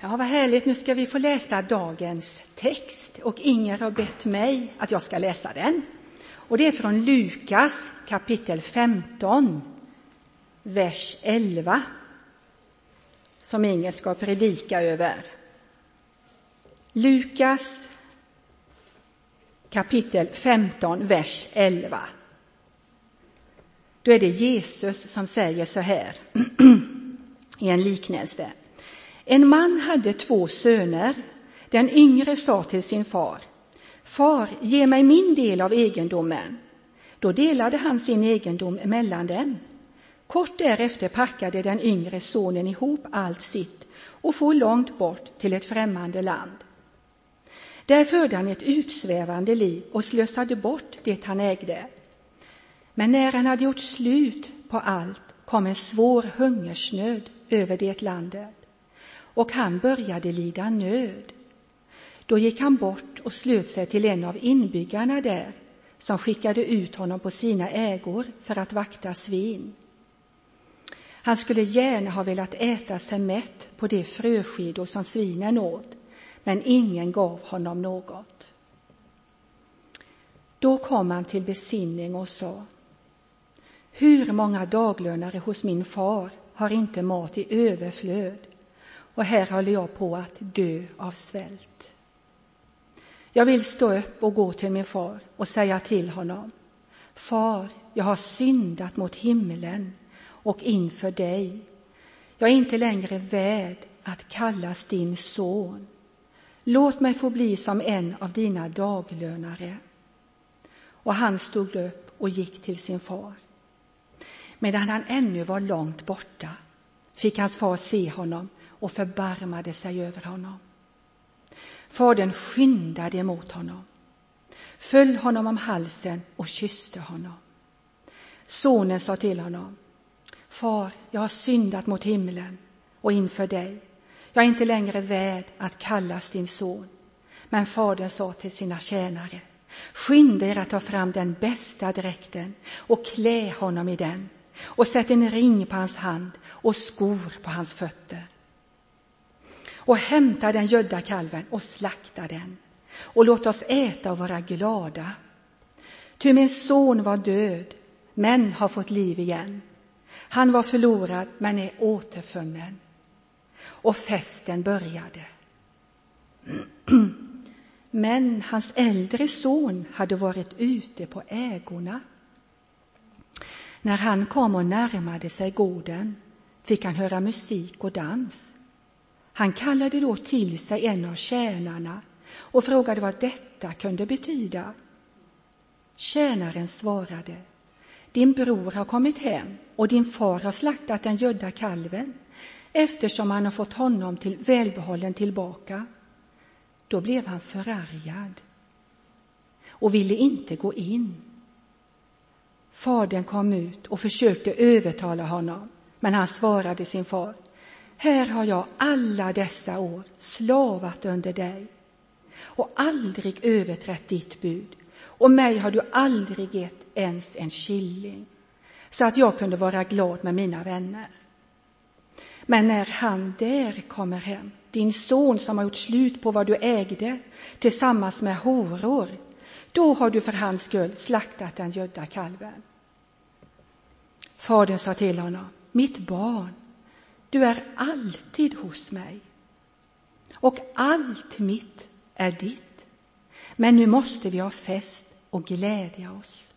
Ja, vad härligt. Nu ska vi få läsa dagens text och Inger har bett mig att jag ska läsa den. Och det är från Lukas kapitel 15, vers 11, som Inger ska predika över. Lukas kapitel 15, vers 11. Då är det Jesus som säger så här i en liknelse. En man hade två söner. Den yngre sa till sin far, Far, ge mig min del av egendomen. Då delade han sin egendom mellan dem. Kort därefter packade den yngre sonen ihop allt sitt och for långt bort till ett främmande land. Där förde han ett utsvävande liv och slösade bort det han ägde. Men när han hade gjort slut på allt kom en svår hungersnöd över det landet och han började lida nöd. Då gick han bort och slöt sig till en av inbyggarna där som skickade ut honom på sina ägor för att vakta svin. Han skulle gärna ha velat äta sig mätt på de fröskidor som svinen åt, men ingen gav honom något. Då kom han till besinning och sa Hur många daglönare hos min far har inte mat i överflöd och här håller jag på att dö av svält. Jag vill stå upp och gå till min far och säga till honom Far, jag har syndat mot himlen och inför dig. Jag är inte längre värd att kallas din son. Låt mig få bli som en av dina daglönare. Och han stod upp och gick till sin far. Medan han ännu var långt borta fick hans far se honom och förbarmade sig över honom. Fadern skyndade emot honom, föll honom om halsen och kysste honom. Sonen sa till honom, Far, jag har syndat mot himlen och inför dig. Jag är inte längre värd att kallas din son. Men fadern sa till sina tjänare, skynda er att ta fram den bästa dräkten och klä honom i den och sätt en ring på hans hand och skor på hans fötter och hämta den gödda kalven och slakta den och låt oss äta och vara glada. Ty min son var död, men har fått liv igen. Han var förlorad, men är återfunnen. Och festen började. Men hans äldre son hade varit ute på ägorna. När han kom och närmade sig gården fick han höra musik och dans. Han kallade då till sig en av tjänarna och frågade vad detta kunde betyda. Tjänaren svarade, din bror har kommit hem och din far har slaktat den gödda kalven eftersom han har fått honom till välbehållen tillbaka. Då blev han förargad och ville inte gå in. Fadern kom ut och försökte övertala honom, men han svarade sin far här har jag alla dessa år slavat under dig och aldrig överträtt ditt bud och mig har du aldrig gett ens en killing så att jag kunde vara glad med mina vänner. Men när han där kommer hem, din son som har gjort slut på vad du ägde tillsammans med horor, då har du för hans skull slaktat den gödda kalven. Fadern sa till honom, mitt barn, du är alltid hos mig och allt mitt är ditt. Men nu måste vi ha fest och glädja oss.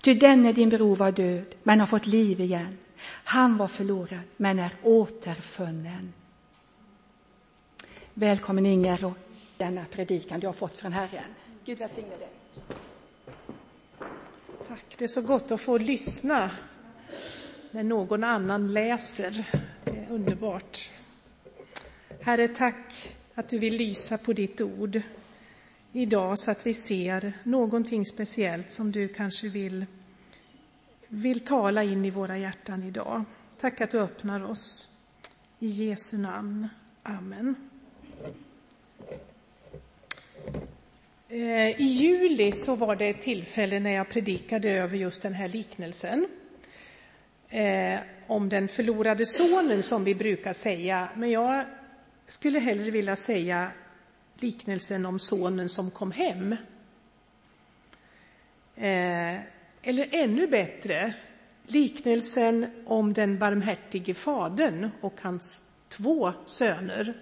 Ty denne din bror var död, men har fått liv igen. Han var förlorad, men är återfunnen. Välkommen Inger och denna predikan du har fått från Herren. Gud välsigne dig. Tack, det är så gott att få lyssna när någon annan läser underbart. Herre, tack att du vill lysa på ditt ord idag så att vi ser någonting speciellt som du kanske vill, vill tala in i våra hjärtan idag. Tack att du öppnar oss. I Jesu namn. Amen. Eh, I juli så var det ett tillfälle när jag predikade över just den här liknelsen. Eh, om den förlorade sonen som vi brukar säga. Men jag skulle hellre vilja säga liknelsen om sonen som kom hem. Eh, eller ännu bättre, liknelsen om den barmhärtige fadern och hans två söner.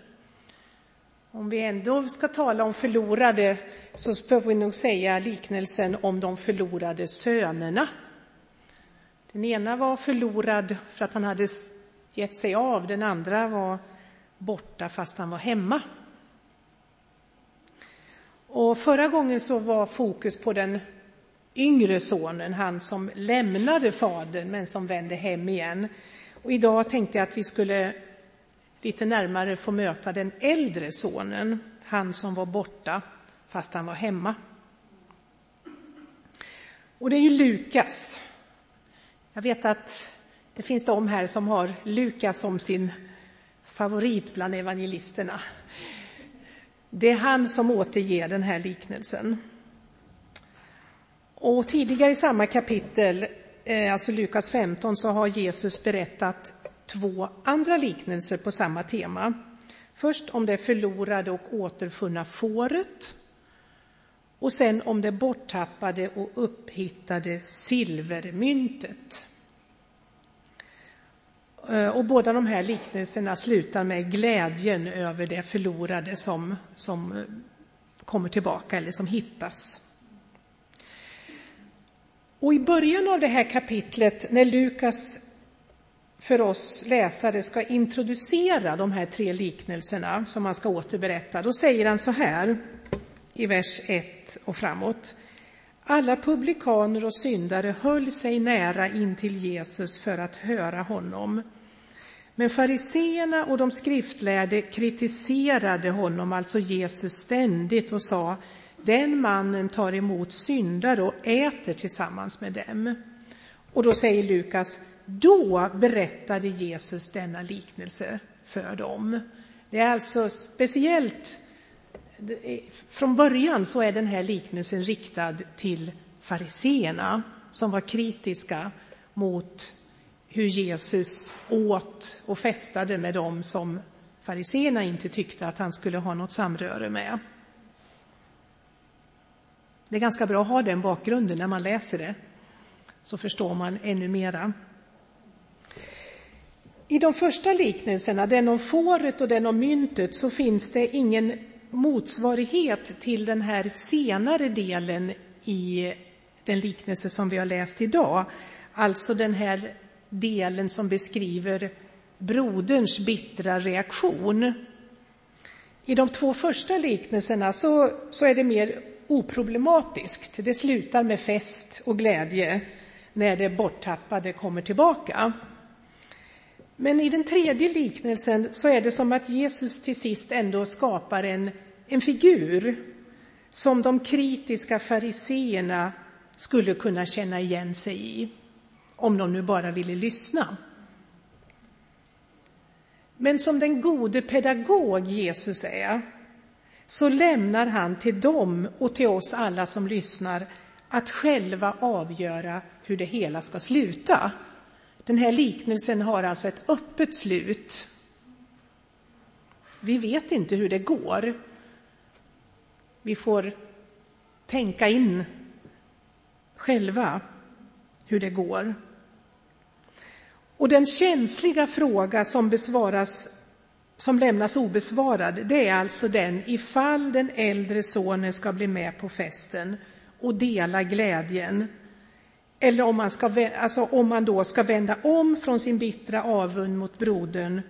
Om vi ändå ska tala om förlorade så behöver vi nog säga liknelsen om de förlorade sönerna. Den ena var förlorad för att han hade gett sig av, den andra var borta fast han var hemma. Och förra gången så var fokus på den yngre sonen, han som lämnade fadern men som vände hem igen. Och idag tänkte jag att vi skulle lite närmare få möta den äldre sonen, han som var borta fast han var hemma. Och det är ju Lukas. Jag vet att det finns de här som har Lukas som sin favorit bland evangelisterna. Det är han som återger den här liknelsen. Och tidigare i samma kapitel, eh, alltså Lukas 15, så har Jesus berättat två andra liknelser på samma tema. Först om det förlorade och återfunna fåret och sen om det borttappade och upphittade silvermyntet. Eh, och båda de här liknelserna slutar med glädjen över det förlorade som, som eh, kommer tillbaka eller som hittas. Och i början av det här kapitlet, när Lukas för oss läsare ska introducera de här tre liknelserna som han ska återberätta, då säger han så här i vers 1 och framåt. Alla publikaner och syndare höll sig nära in till Jesus för att höra honom. Men fariseerna och de skriftlärde kritiserade honom, alltså Jesus, ständigt och sa den mannen tar emot syndare och äter tillsammans med dem. Och då säger Lukas, då berättade Jesus denna liknelse för dem. Det är alltså speciellt, från början så är den här liknelsen riktad till fariseerna som var kritiska mot hur Jesus åt och festade med dem som fariseerna inte tyckte att han skulle ha något samröre med. Det är ganska bra att ha den bakgrunden när man läser det, så förstår man ännu mera. I de första liknelserna, den om fåret och den om myntet, så finns det ingen motsvarighet till den här senare delen i den liknelse som vi har läst idag. Alltså den här delen som beskriver broderns bittra reaktion. I de två första liknelserna så, så är det mer oproblematiskt. Det slutar med fest och glädje när det borttappade kommer tillbaka. Men i den tredje liknelsen så är det som att Jesus till sist ändå skapar en, en figur som de kritiska fariseerna skulle kunna känna igen sig i, om de nu bara ville lyssna. Men som den gode pedagog Jesus är, så lämnar han till dem och till oss alla som lyssnar att själva avgöra hur det hela ska sluta. Den här liknelsen har alltså ett öppet slut. Vi vet inte hur det går. Vi får tänka in själva hur det går. Och den känsliga fråga som besvaras som lämnas obesvarad, det är alltså den ifall den äldre sonen ska bli med på festen och dela glädjen. Eller om man, ska, alltså om man då ska vända om från sin bittra avund mot brodern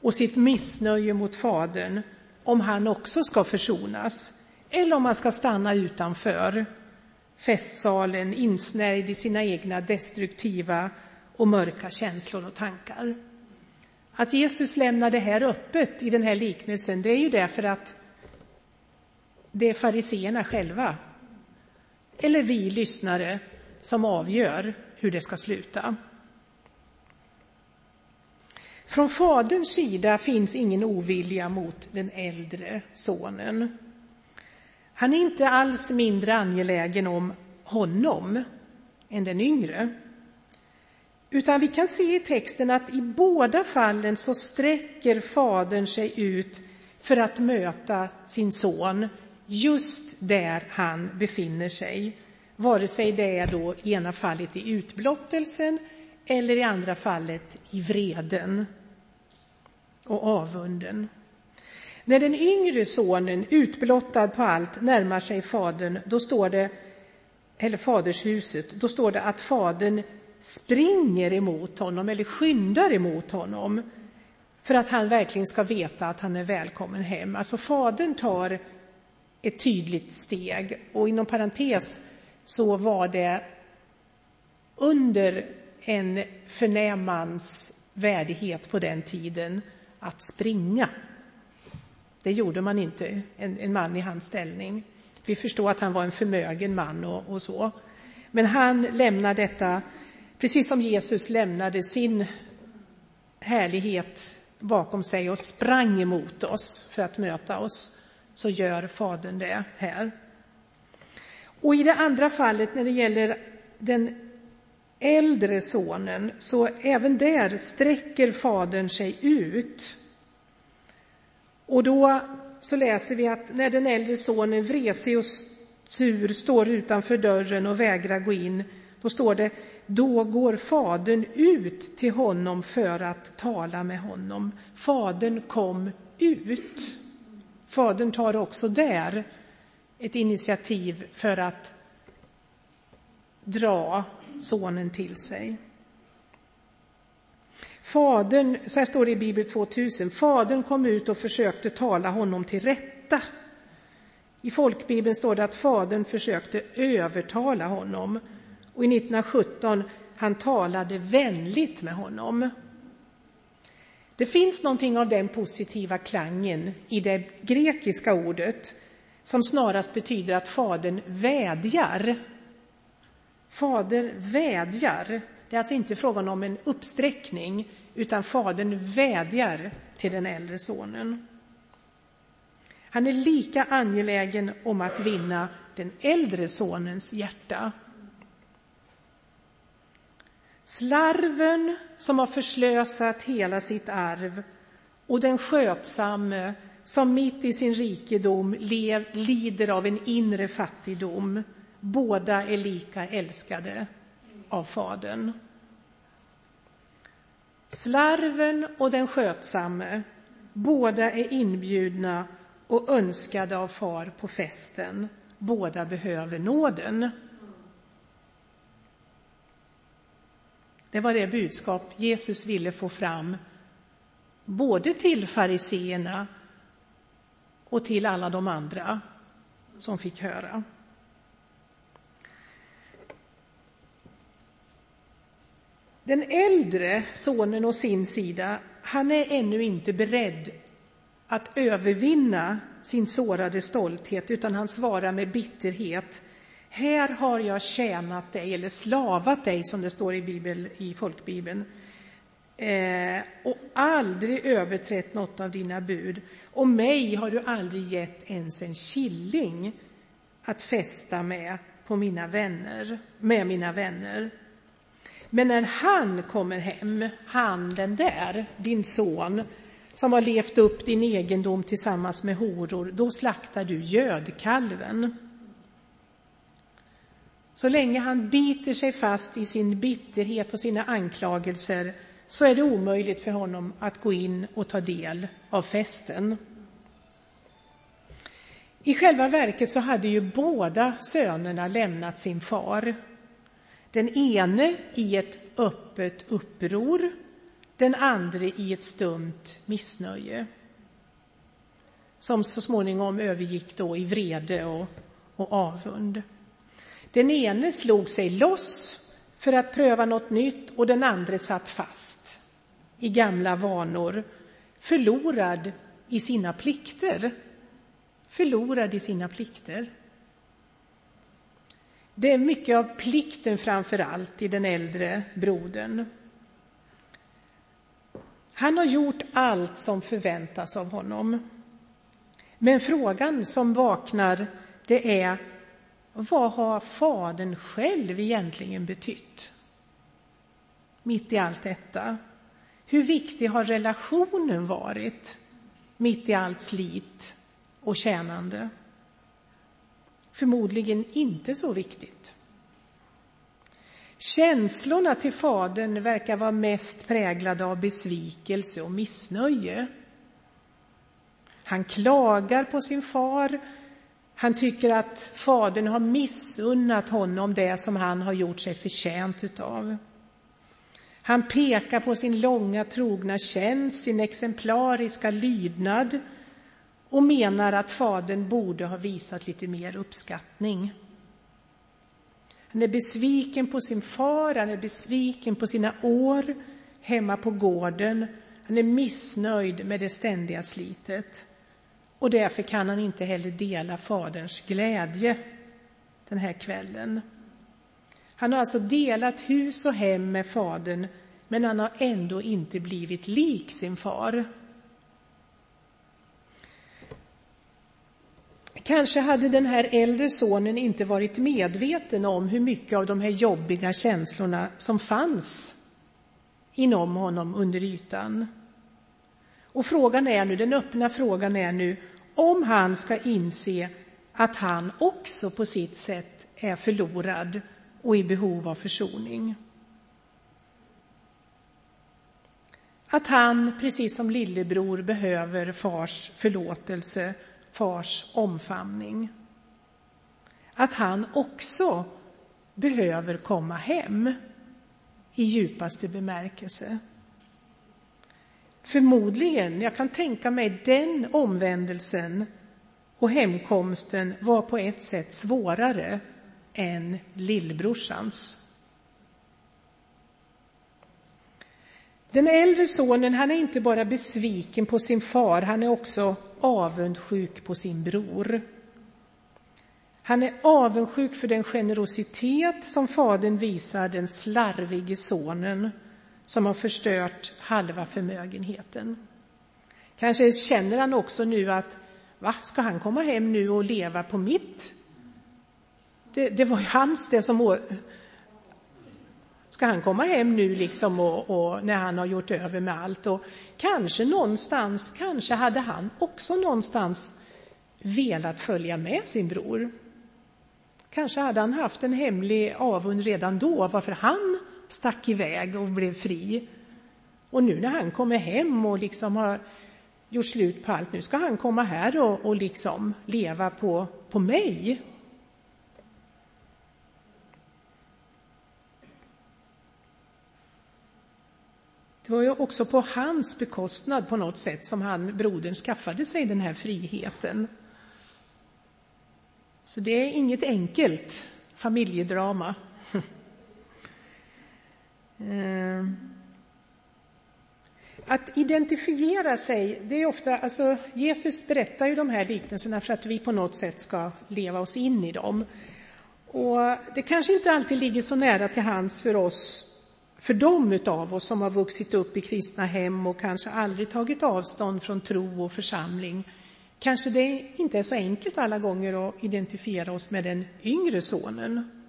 och sitt missnöje mot fadern, om han också ska försonas. Eller om man ska stanna utanför festsalen insnärjd i sina egna destruktiva och mörka känslor och tankar. Att Jesus lämnar det här öppet i den här liknelsen, det är ju därför att det är fariseerna själva, eller vi lyssnare, som avgör hur det ska sluta. Från faderns sida finns ingen ovilja mot den äldre sonen. Han är inte alls mindre angelägen om honom än den yngre. Utan vi kan se i texten att i båda fallen så sträcker Fadern sig ut för att möta sin son just där han befinner sig. Vare sig det är då i ena fallet i utblottelsen eller i andra fallet i vreden och avunden. När den yngre sonen, utblottad på allt, närmar sig fadern, då står det, eller fadershuset, då står det att fadern springer emot honom eller skyndar emot honom för att han verkligen ska veta att han är välkommen hem. Alltså fadern tar ett tydligt steg och inom parentes så var det under en förnäm mans värdighet på den tiden att springa. Det gjorde man inte, en, en man i hans ställning. Vi förstår att han var en förmögen man och, och så. Men han lämnar detta, precis som Jesus lämnade sin härlighet bakom sig och sprang emot oss för att möta oss, så gör Fadern det här. Och i det andra fallet, när det gäller den äldre sonen, så även där sträcker Fadern sig ut. Och då så läser vi att när den äldre sonen, vresig och sur, står utanför dörren och vägrar gå in, då står det då går fadern ut till honom för att tala med honom. Fadern kom ut. Fadern tar också där ett initiativ för att dra sonen till sig. Fadern, så här står det i Bibel 2000, Fadern kom ut och försökte tala honom till rätta. I folkbibeln står det att Fadern försökte övertala honom och i 1917 han talade vänligt med honom. Det finns någonting av den positiva klangen i det grekiska ordet som snarast betyder att Fadern vädjar. Fadern vädjar. Det är alltså inte frågan om en uppsträckning, utan Fadern vädjar till den äldre sonen. Han är lika angelägen om att vinna den äldre sonens hjärta Slarven som har förslösat hela sitt arv och den skötsamme som mitt i sin rikedom lev, lider av en inre fattigdom. Båda är lika älskade av Fadern. Slarven och den skötsamme, båda är inbjudna och önskade av far på festen. Båda behöver nåden. Det var det budskap Jesus ville få fram, både till fariseerna och till alla de andra som fick höra. Den äldre sonen å sin sida, han är ännu inte beredd att övervinna sin sårade stolthet, utan han svarar med bitterhet här har jag tjänat dig, eller slavat dig som det står i, Bibel, i folkbibeln, eh, och aldrig överträtt något av dina bud. Och mig har du aldrig gett ens en killing att festa med på mina vänner, med mina vänner. Men när han kommer hem, han den där, din son, som har levt upp din egendom tillsammans med horor, då slaktar du gödkalven. Så länge han biter sig fast i sin bitterhet och sina anklagelser så är det omöjligt för honom att gå in och ta del av festen. I själva verket så hade ju båda sönerna lämnat sin far. Den ene i ett öppet uppror, den andra i ett stumt missnöje som så småningom övergick då i vrede och, och avund. Den ene slog sig loss för att pröva något nytt och den andra satt fast i gamla vanor, förlorad i sina plikter. Förlorad i sina plikter. Det är mycket av plikten framför allt i den äldre brodern. Han har gjort allt som förväntas av honom. Men frågan som vaknar, det är vad har Fadern själv egentligen betytt? Mitt i allt detta. Hur viktig har relationen varit? mitt i allt slit och tjänande. Förmodligen inte så viktigt. Känslorna till fadern verkar vara mest präglade av besvikelse och missnöje. Han klagar på sin far. Han tycker att fadern har missunnat honom det som han har gjort sig förtjänt utav. Han pekar på sin långa trogna tjänst, sin exemplariska lydnad och menar att fadern borde ha visat lite mer uppskattning. Han är besviken på sin far, han är besviken på sina år hemma på gården. Han är missnöjd med det ständiga slitet. Och därför kan han inte heller dela faderns glädje den här kvällen. Han har alltså delat hus och hem med fadern, men han har ändå inte blivit lik sin far. Kanske hade den här äldre sonen inte varit medveten om hur mycket av de här jobbiga känslorna som fanns inom honom under ytan. Och frågan är nu, den öppna frågan är nu om han ska inse att han också på sitt sätt är förlorad och i behov av försoning. Att han, precis som lillebror, behöver fars förlåtelse fars omfamning. Att han också behöver komma hem i djupaste bemärkelse. Förmodligen, jag kan tänka mig den omvändelsen och hemkomsten var på ett sätt svårare än lillbrorsans. Den äldre sonen han är inte bara besviken på sin far, han är också avundsjuk på sin bror. Han är avundsjuk för den generositet som fadern visar den slarvige sonen som har förstört halva förmögenheten. Kanske känner han också nu att, va, ska han komma hem nu och leva på mitt? Det, det var ju hans det som Ska han komma hem nu liksom och, och, när han har gjort över med allt? Och kanske någonstans, kanske hade han också någonstans velat följa med sin bror. Kanske hade han haft en hemlig avund redan då varför han stack iväg och blev fri. Och nu när han kommer hem och liksom har gjort slut på allt, nu ska han komma här och, och liksom leva på, på mig. Det var ju också på hans bekostnad på något sätt som han, brodern, skaffade sig den här friheten. Så det är inget enkelt familjedrama. Eh. Att identifiera sig, det är ofta, alltså Jesus berättar ju de här liknelserna för att vi på något sätt ska leva oss in i dem. Och det kanske inte alltid ligger så nära till hands för oss för de av oss som har vuxit upp i kristna hem och kanske aldrig tagit avstånd från tro och församling, kanske det inte är så enkelt alla gånger att identifiera oss med den yngre sonen.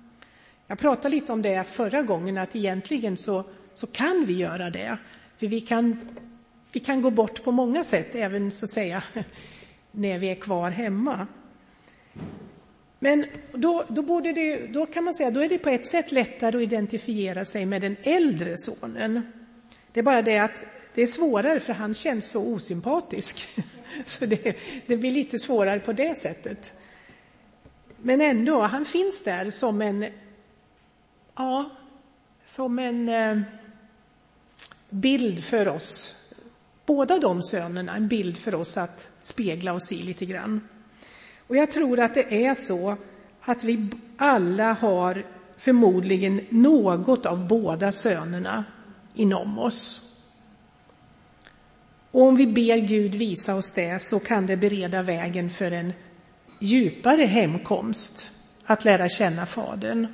Jag pratade lite om det förra gången, att egentligen så, så kan vi göra det. För vi kan, vi kan gå bort på många sätt, även så att säga när vi är kvar hemma. Men då, då, borde det, då kan man säga, då är det på ett sätt lättare att identifiera sig med den äldre sonen. Det är bara det att det är svårare för han känns så osympatisk. Så det, det blir lite svårare på det sättet. Men ändå, han finns där som en, ja, som en eh, bild för oss. Båda de sönerna, en bild för oss att spegla oss i lite grann. Och jag tror att det är så att vi alla har förmodligen något av båda sönerna inom oss. Och om vi ber Gud visa oss det så kan det bereda vägen för en djupare hemkomst, att lära känna Fadern.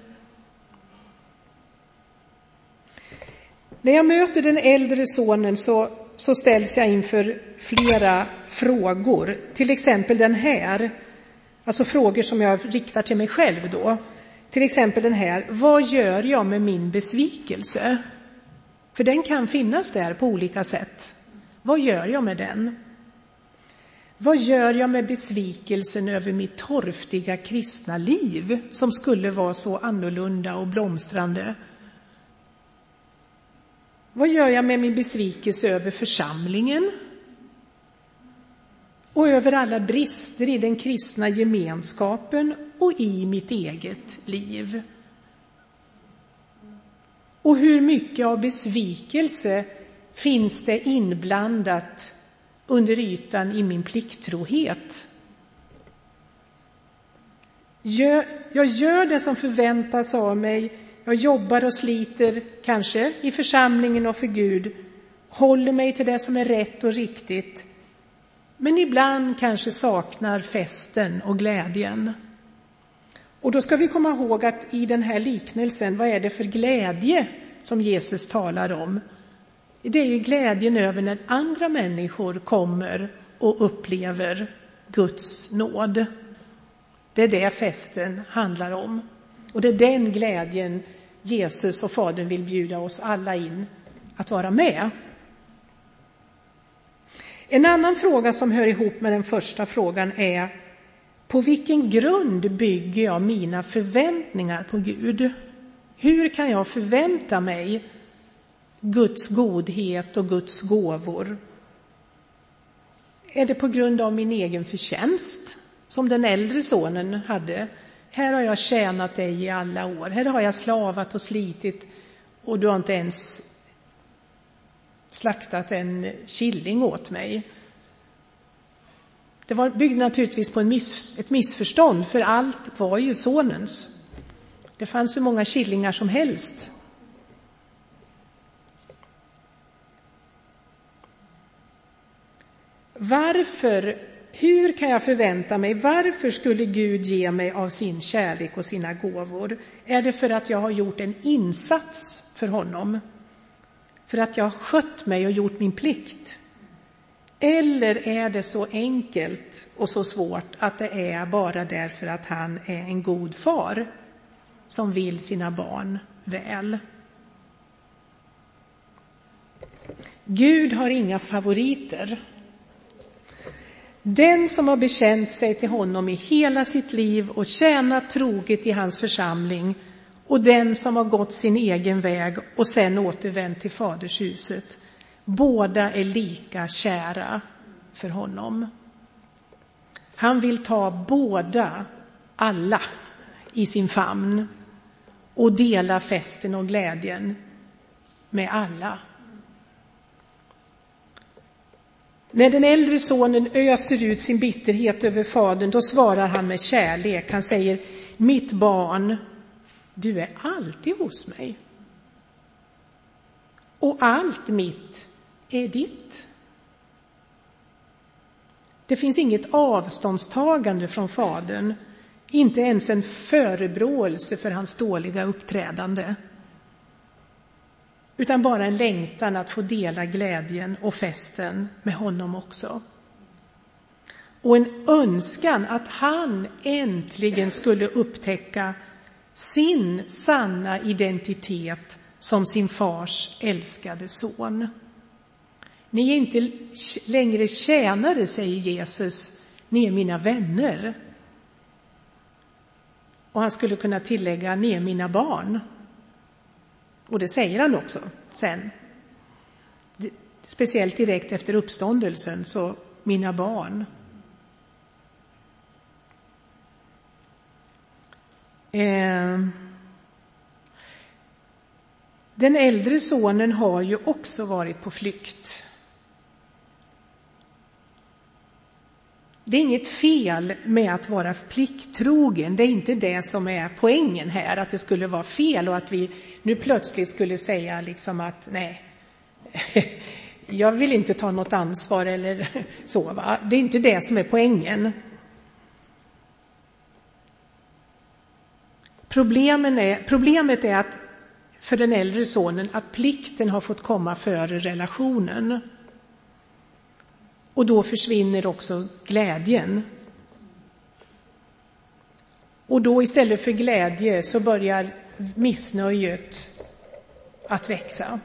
När jag möter den äldre sonen så, så ställs jag inför flera frågor, till exempel den här. Alltså frågor som jag riktar till mig själv då. Till exempel den här, vad gör jag med min besvikelse? För den kan finnas där på olika sätt. Vad gör jag med den? Vad gör jag med besvikelsen över mitt torftiga kristna liv som skulle vara så annorlunda och blomstrande? Vad gör jag med min besvikelse över församlingen? Och över alla brister i den kristna gemenskapen och i mitt eget liv? Och hur mycket av besvikelse finns det inblandat under ytan i min plikttrohet? Jag gör det som förväntas av mig, jag jobbar och sliter, kanske i församlingen och för Gud, håller mig till det som är rätt och riktigt, men ibland kanske saknar festen och glädjen. Och då ska vi komma ihåg att i den här liknelsen, vad är det för glädje som Jesus talar om? Det är ju glädjen över när andra människor kommer och upplever Guds nåd. Det är det festen handlar om. Och det är den glädjen Jesus och Fadern vill bjuda oss alla in att vara med. En annan fråga som hör ihop med den första frågan är på vilken grund bygger jag mina förväntningar på Gud? Hur kan jag förvänta mig Guds godhet och Guds gåvor? Är det på grund av min egen förtjänst, som den äldre sonen hade? Här har jag tjänat dig i alla år, här har jag slavat och slitit och du har inte ens slaktat en killing åt mig. Det var, byggde naturligtvis på miss, ett missförstånd, för allt var ju sonens. Det fanns hur många killingar som helst. Varför, hur kan jag förvänta mig, varför skulle Gud ge mig av sin kärlek och sina gåvor? Är det för att jag har gjort en insats för honom? För att jag har skött mig och gjort min plikt? Eller är det så enkelt och så svårt att det är bara därför att han är en god far som vill sina barn väl? Gud har inga favoriter. Den som har bekänt sig till honom i hela sitt liv och tjänat troget i hans församling och den som har gått sin egen väg och sen återvänt till fadershuset Båda är lika kära för honom. Han vill ta båda, alla, i sin famn och dela festen och glädjen med alla. När den äldre sonen öser ut sin bitterhet över fadern, då svarar han med kärlek. Han säger, mitt barn, du är alltid hos mig. Och allt mitt är ditt. Det finns inget avståndstagande från Fadern, inte ens en förebråelse för hans dåliga uppträdande, utan bara en längtan att få dela glädjen och festen med honom också. Och en önskan att han äntligen skulle upptäcka sin sanna identitet som sin fars älskade son. Ni är inte längre tjänare, säger Jesus, ni är mina vänner. Och han skulle kunna tillägga, ni är mina barn. Och det säger han också sen. Speciellt direkt efter uppståndelsen, så mina barn. Ehm. Den äldre sonen har ju också varit på flykt. Det är inget fel med att vara plikttrogen, det är inte det som är poängen här, att det skulle vara fel och att vi nu plötsligt skulle säga liksom att nej, jag vill inte ta något ansvar eller så. Va? Det är inte det som är poängen. Problemen är, problemet är att för den äldre sonen att plikten har fått komma före relationen. Och då försvinner också glädjen. Och då istället för glädje så börjar missnöjet att växa.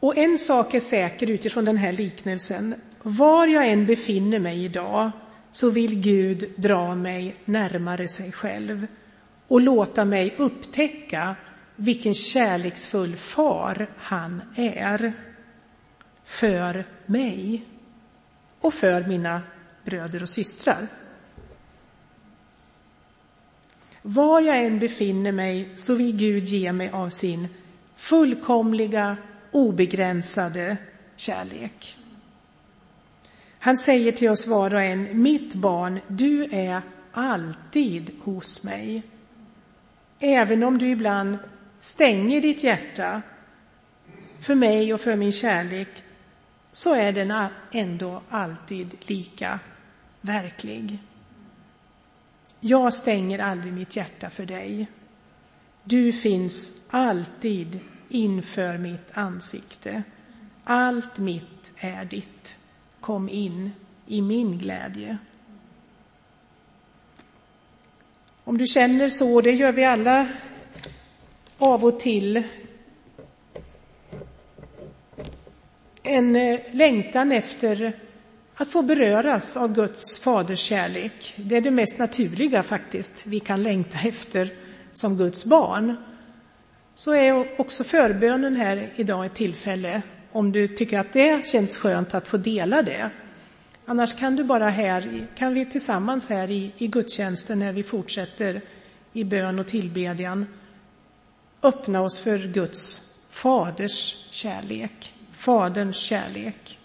Och en sak är säker utifrån den här liknelsen. Var jag än befinner mig idag så vill Gud dra mig närmare sig själv och låta mig upptäcka vilken kärleksfull far han är för mig och för mina bröder och systrar. Var jag än befinner mig så vill Gud ge mig av sin fullkomliga, obegränsade kärlek. Han säger till oss var och en, mitt barn, du är alltid hos mig. Även om du ibland stänger ditt hjärta för mig och för min kärlek, så är den ändå alltid lika verklig. Jag stänger aldrig mitt hjärta för dig. Du finns alltid inför mitt ansikte. Allt mitt är ditt. Kom in i min glädje. Om du känner så, det gör vi alla av och till, en eh, längtan efter att få beröras av Guds faders kärlek. Det är det mest naturliga faktiskt vi kan längta efter som Guds barn. Så är också förbönen här idag ett tillfälle om du tycker att det känns skönt att få dela det. Annars kan du bara här, kan vi tillsammans här i, i gudstjänsten när vi fortsätter i bön och tillbedjan öppna oss för Guds faders kärlek, Faderns kärlek.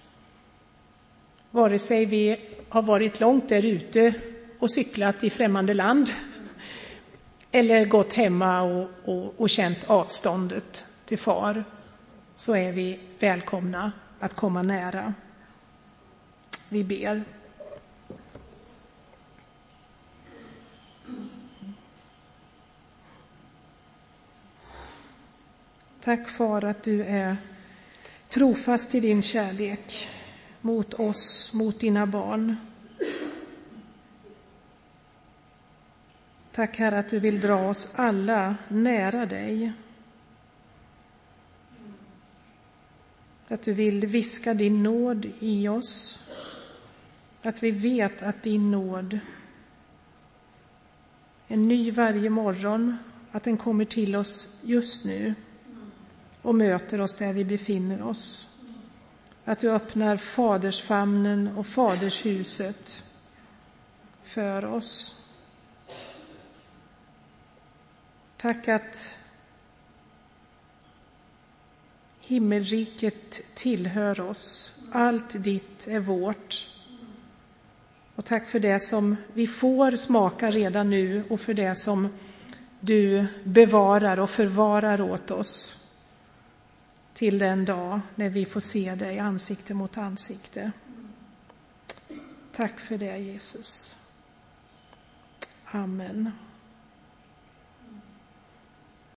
Vare sig vi har varit långt där ute och cyklat i främmande land eller gått hemma och, och, och känt avståndet till far, så är vi välkomna att komma nära. Vi ber. Tack far att du är trofast i din kärlek mot oss, mot dina barn. Tack Herre att du vill dra oss alla nära dig. Att du vill viska din nåd i oss. Att vi vet att din nåd är ny varje morgon, att den kommer till oss just nu och möter oss där vi befinner oss. Att du öppnar fadersfamnen och fadershuset för oss. Tack att himmelriket tillhör oss. Allt ditt är vårt. Och tack för det som vi får smaka redan nu och för det som du bevarar och förvarar åt oss till den dag när vi får se dig ansikte mot ansikte. Tack för det, Jesus. Amen.